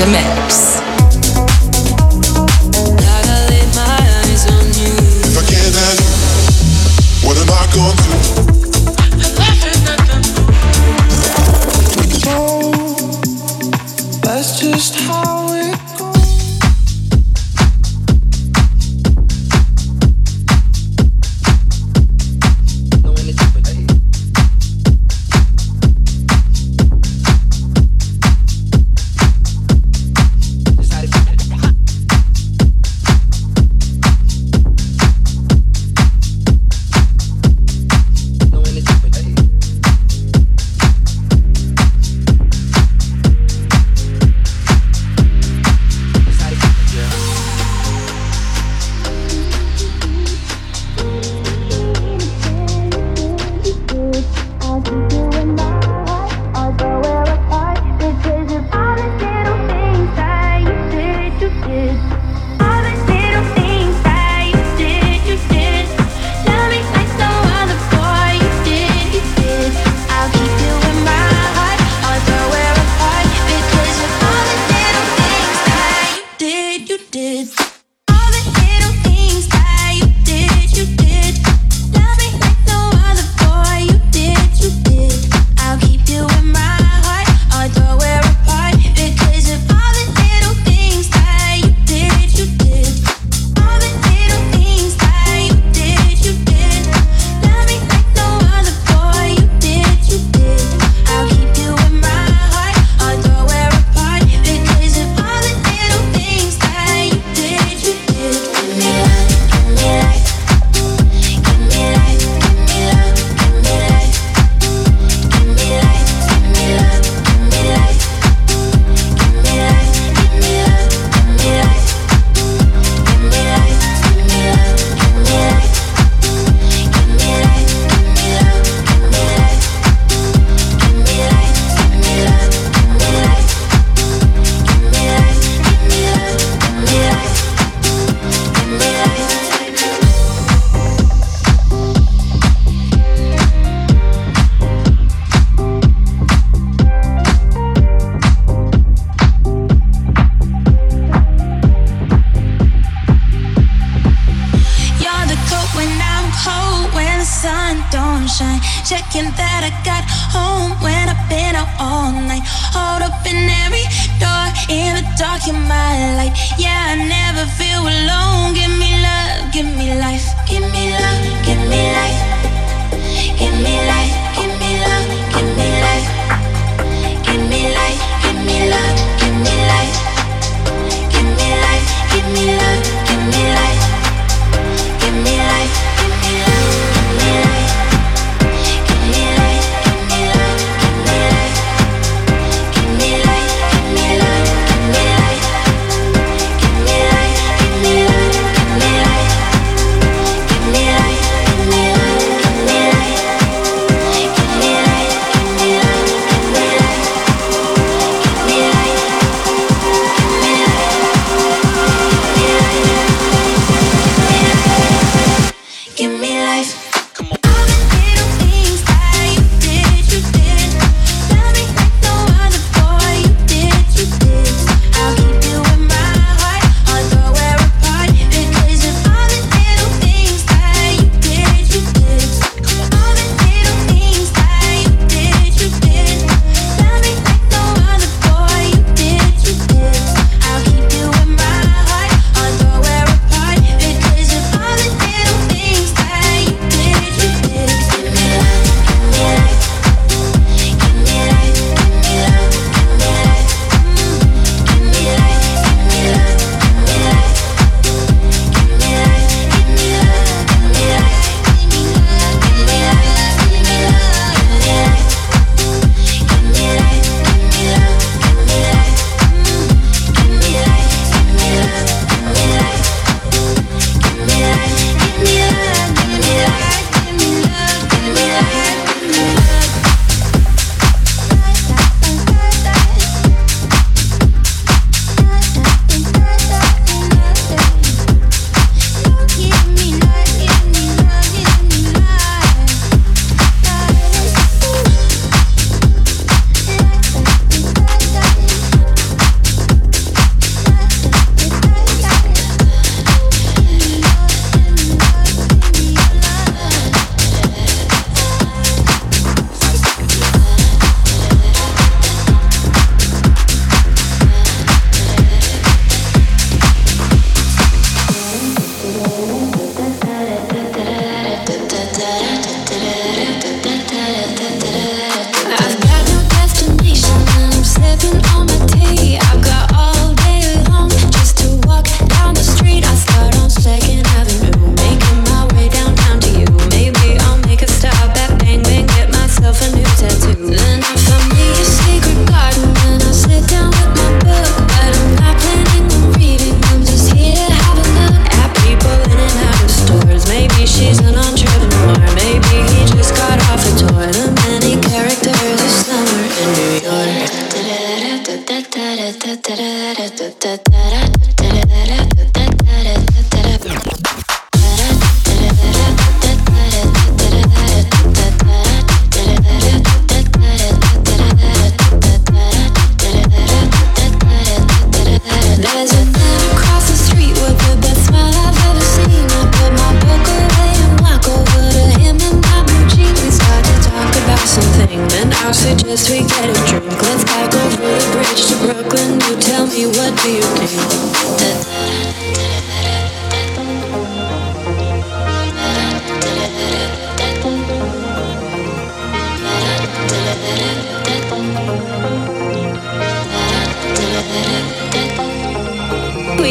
in mix.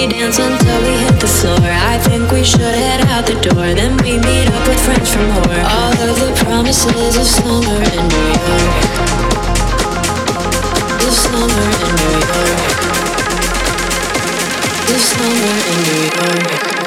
Dance until we hit the floor. I think we should head out the door. Then we meet up with friends from war. All of the promises of summer in New York. Of summer in New York. Of summer in New York.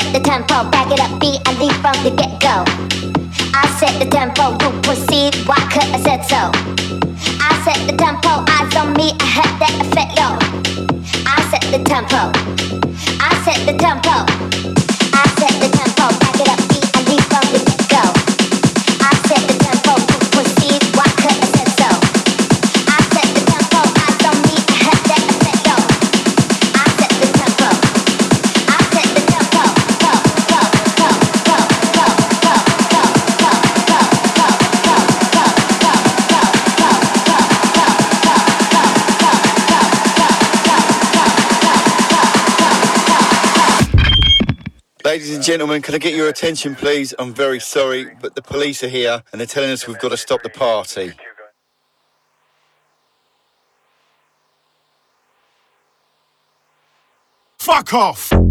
Set the tempo, back it up, beat, I lead from the get go. I set the tempo, you proceed, why could I said so? I set the tempo, eyes on me, I had that effect low. I set the tempo, I set the tempo, gentlemen, can I get your attention, please? I'm very sorry, but the police are here and they're telling us we've got to stop the party. Fuck off!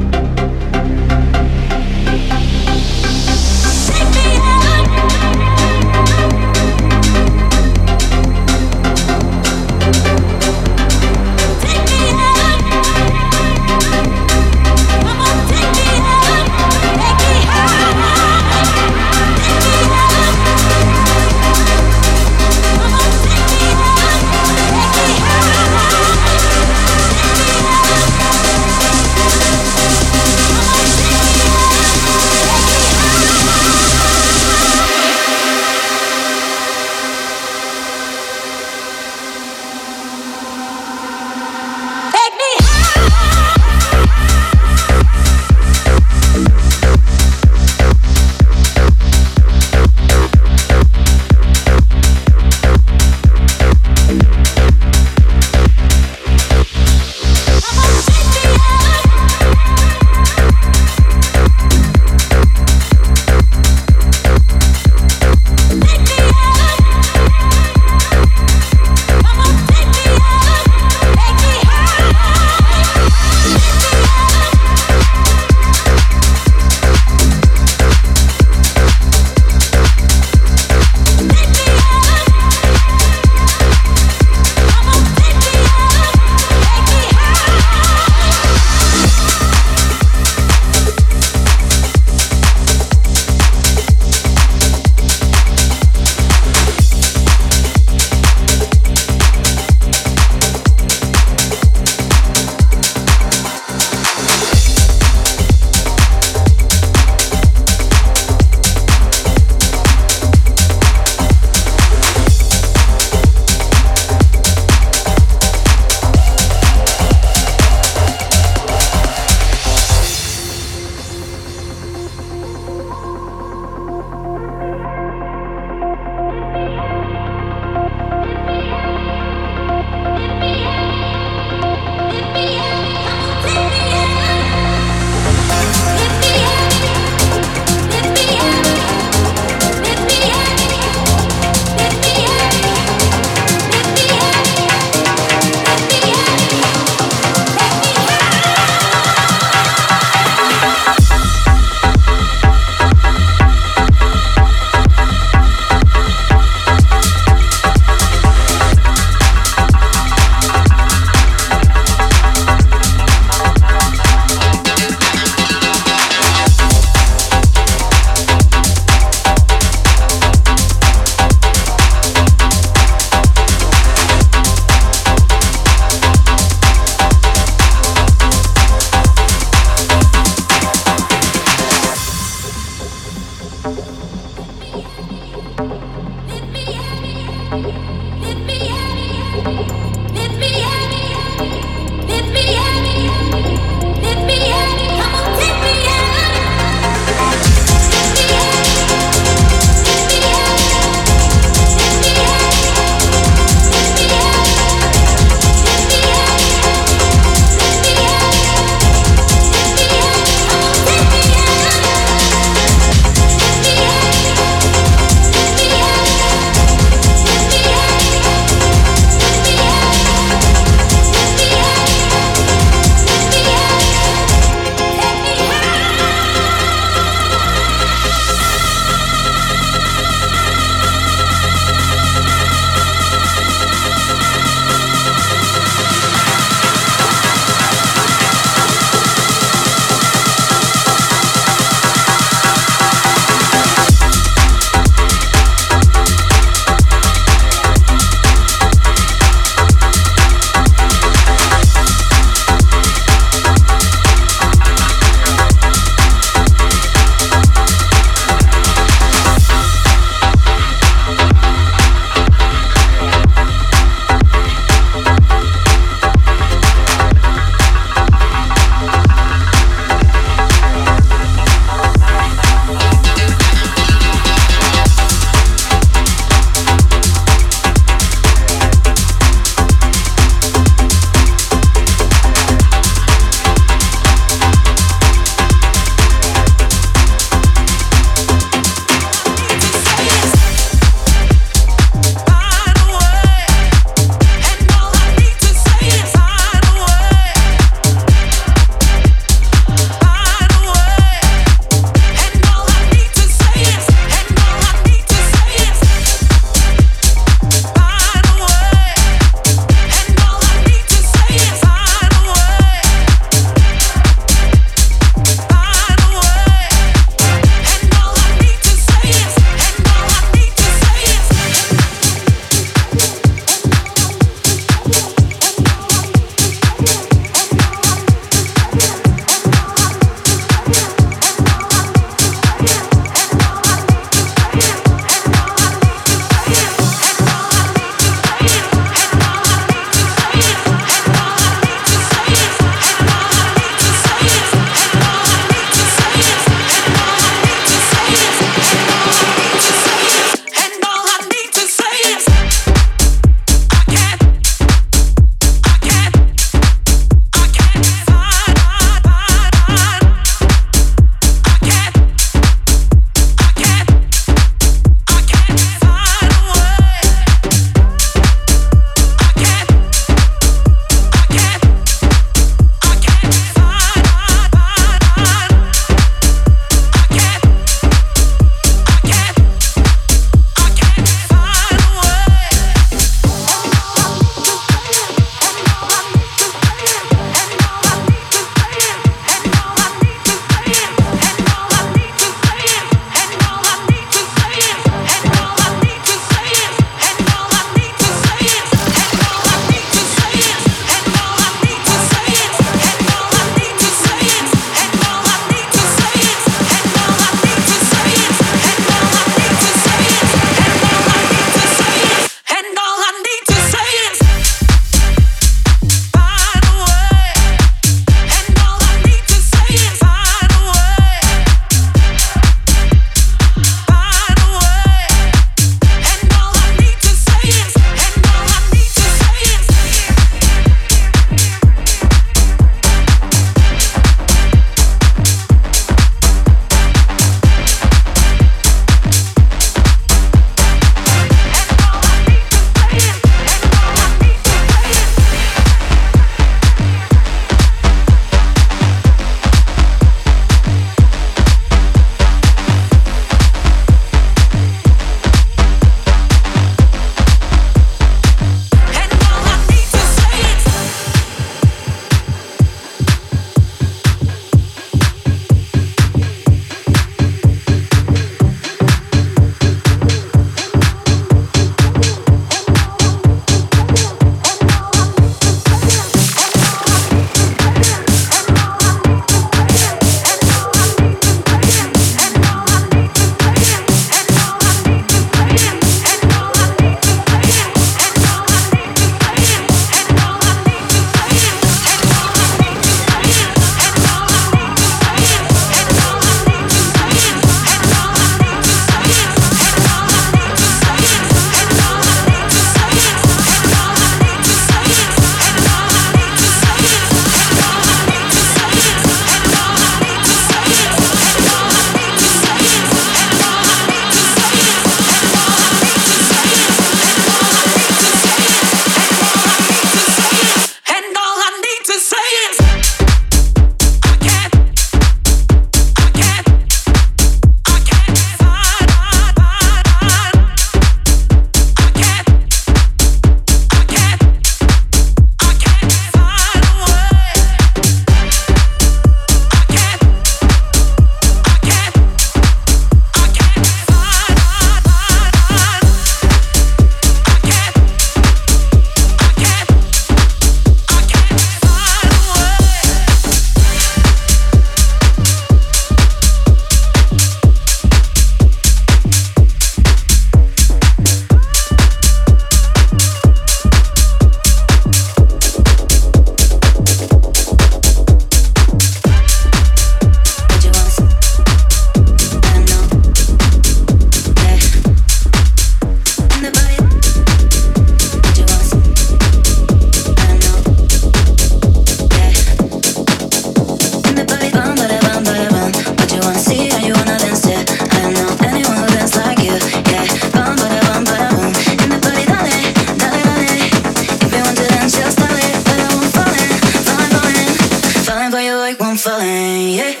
falling, yeah.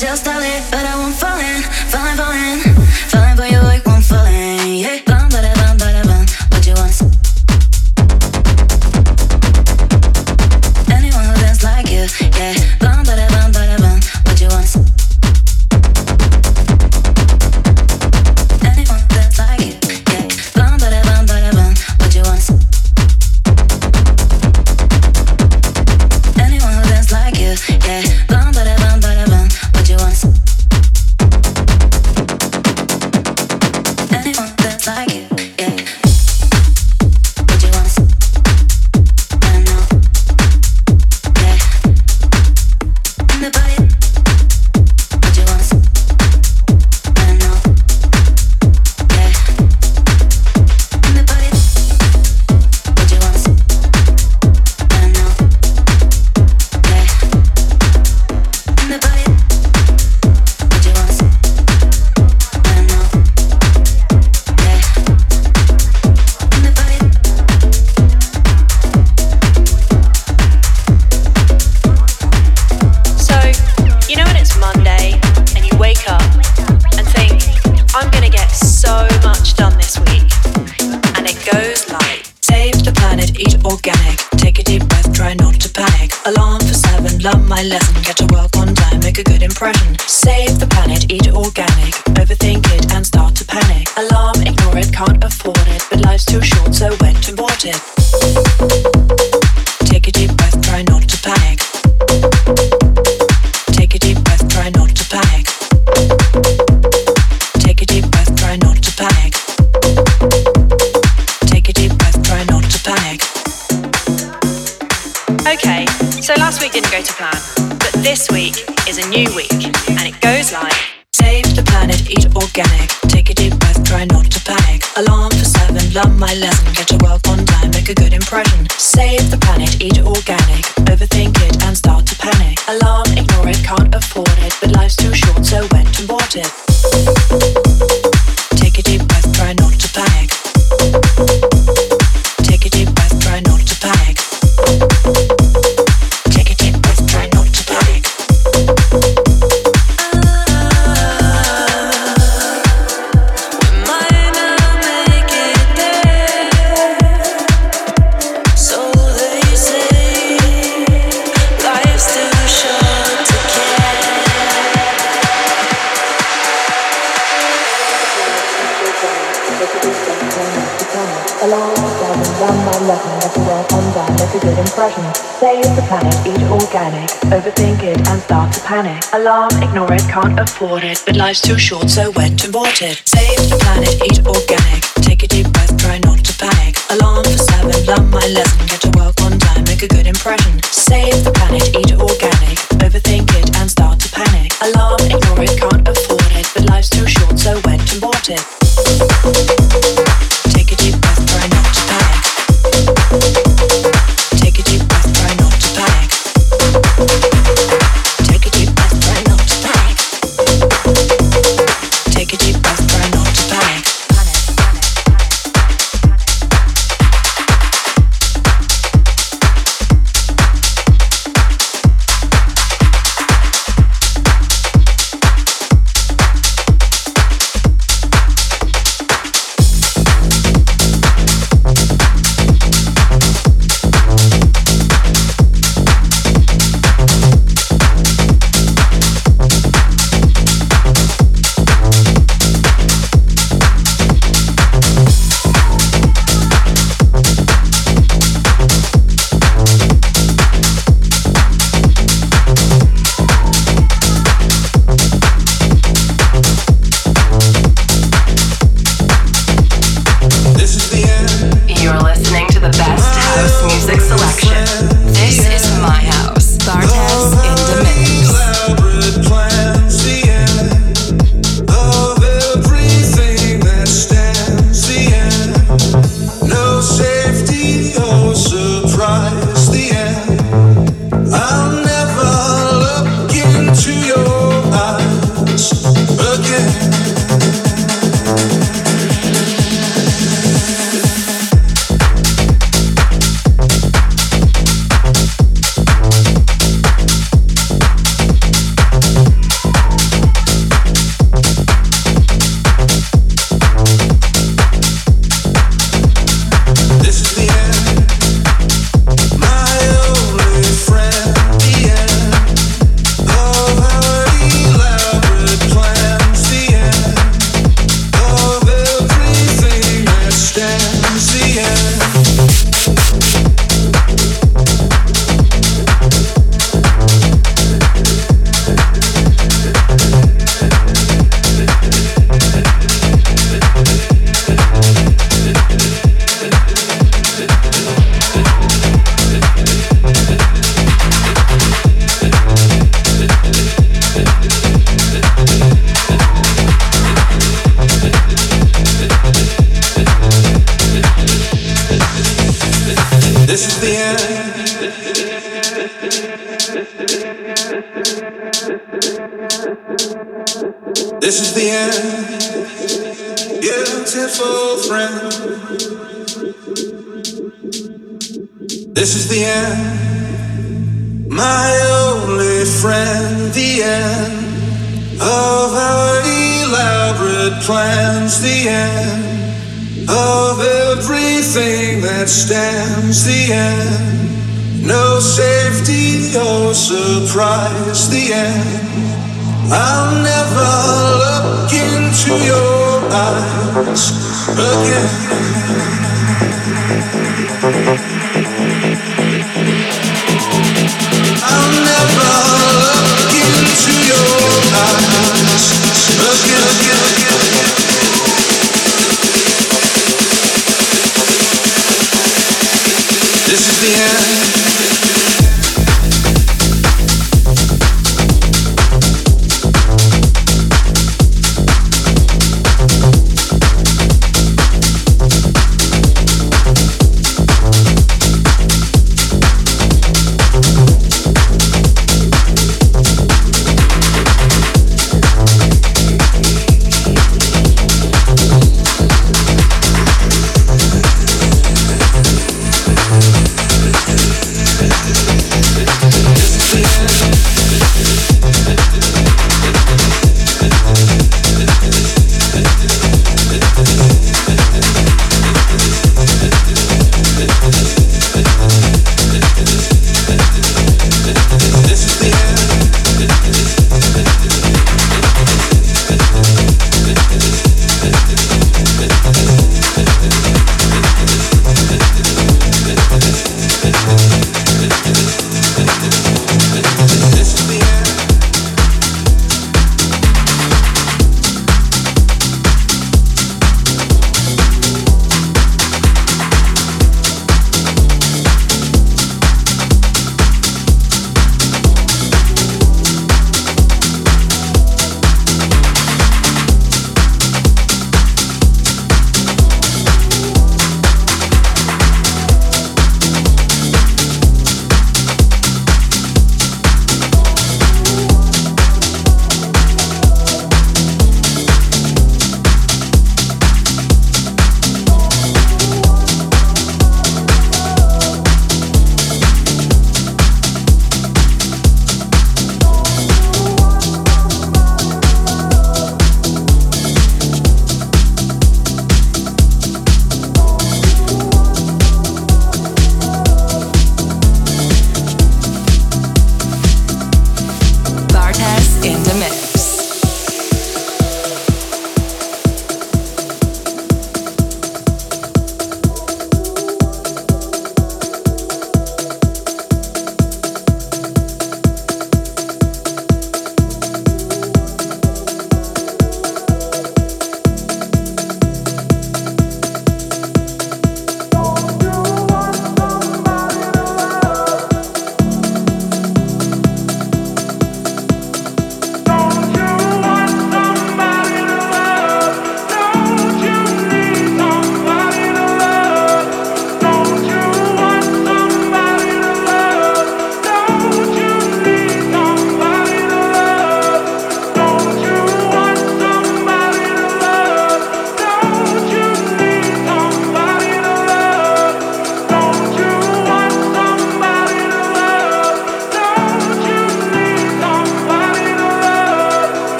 just a impression. Save the planet, eat organic. Overthink it and start to panic. Alarm, ignore it, can't afford it. But life's too short, so went to bought it. Save the planet, eat organic. Take a deep breath, try not to panic. Alarm for seven, learn my lesson. Get to work on time, make a good impression. Save the planet, eat organic. Overthink it and start to panic. Alarm, ignore it, can't afford it. But life's too short, so went to bought it.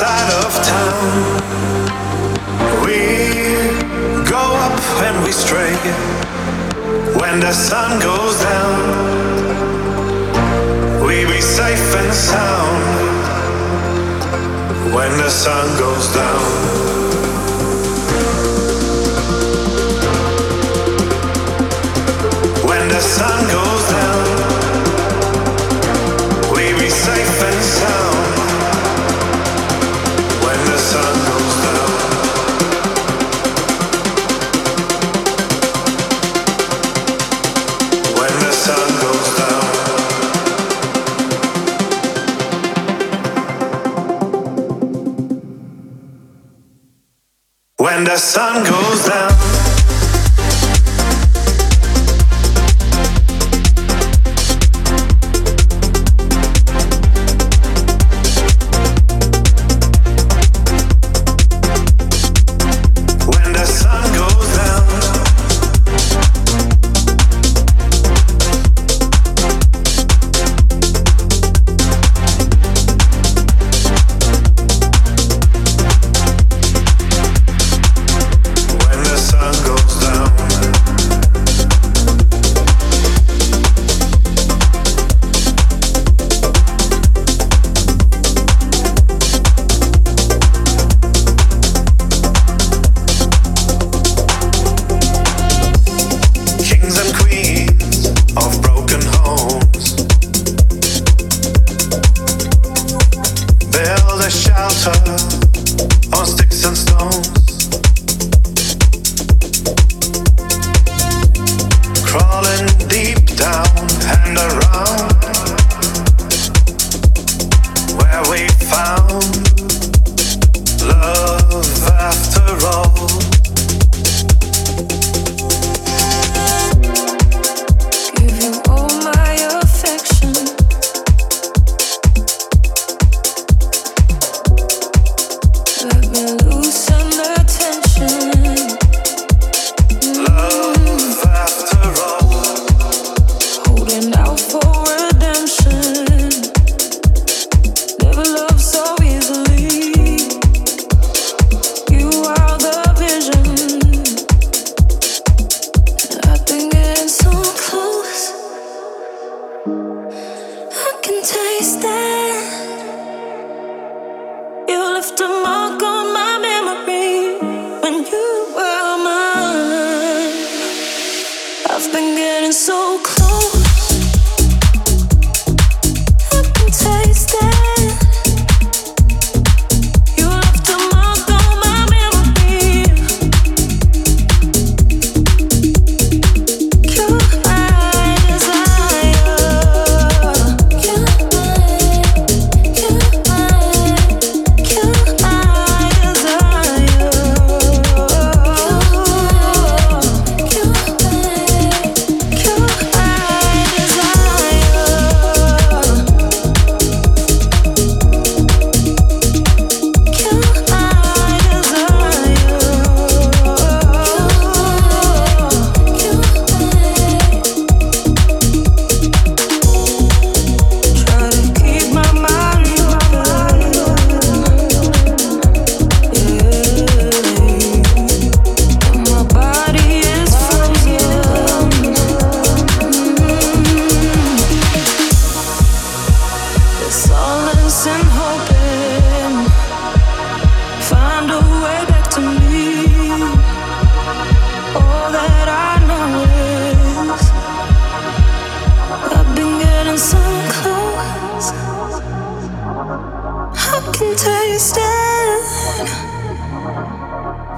side of town. We go up and we stray, when the sun goes down. We be safe and sound when the sun goes down. When the sun goes sun goes down. found.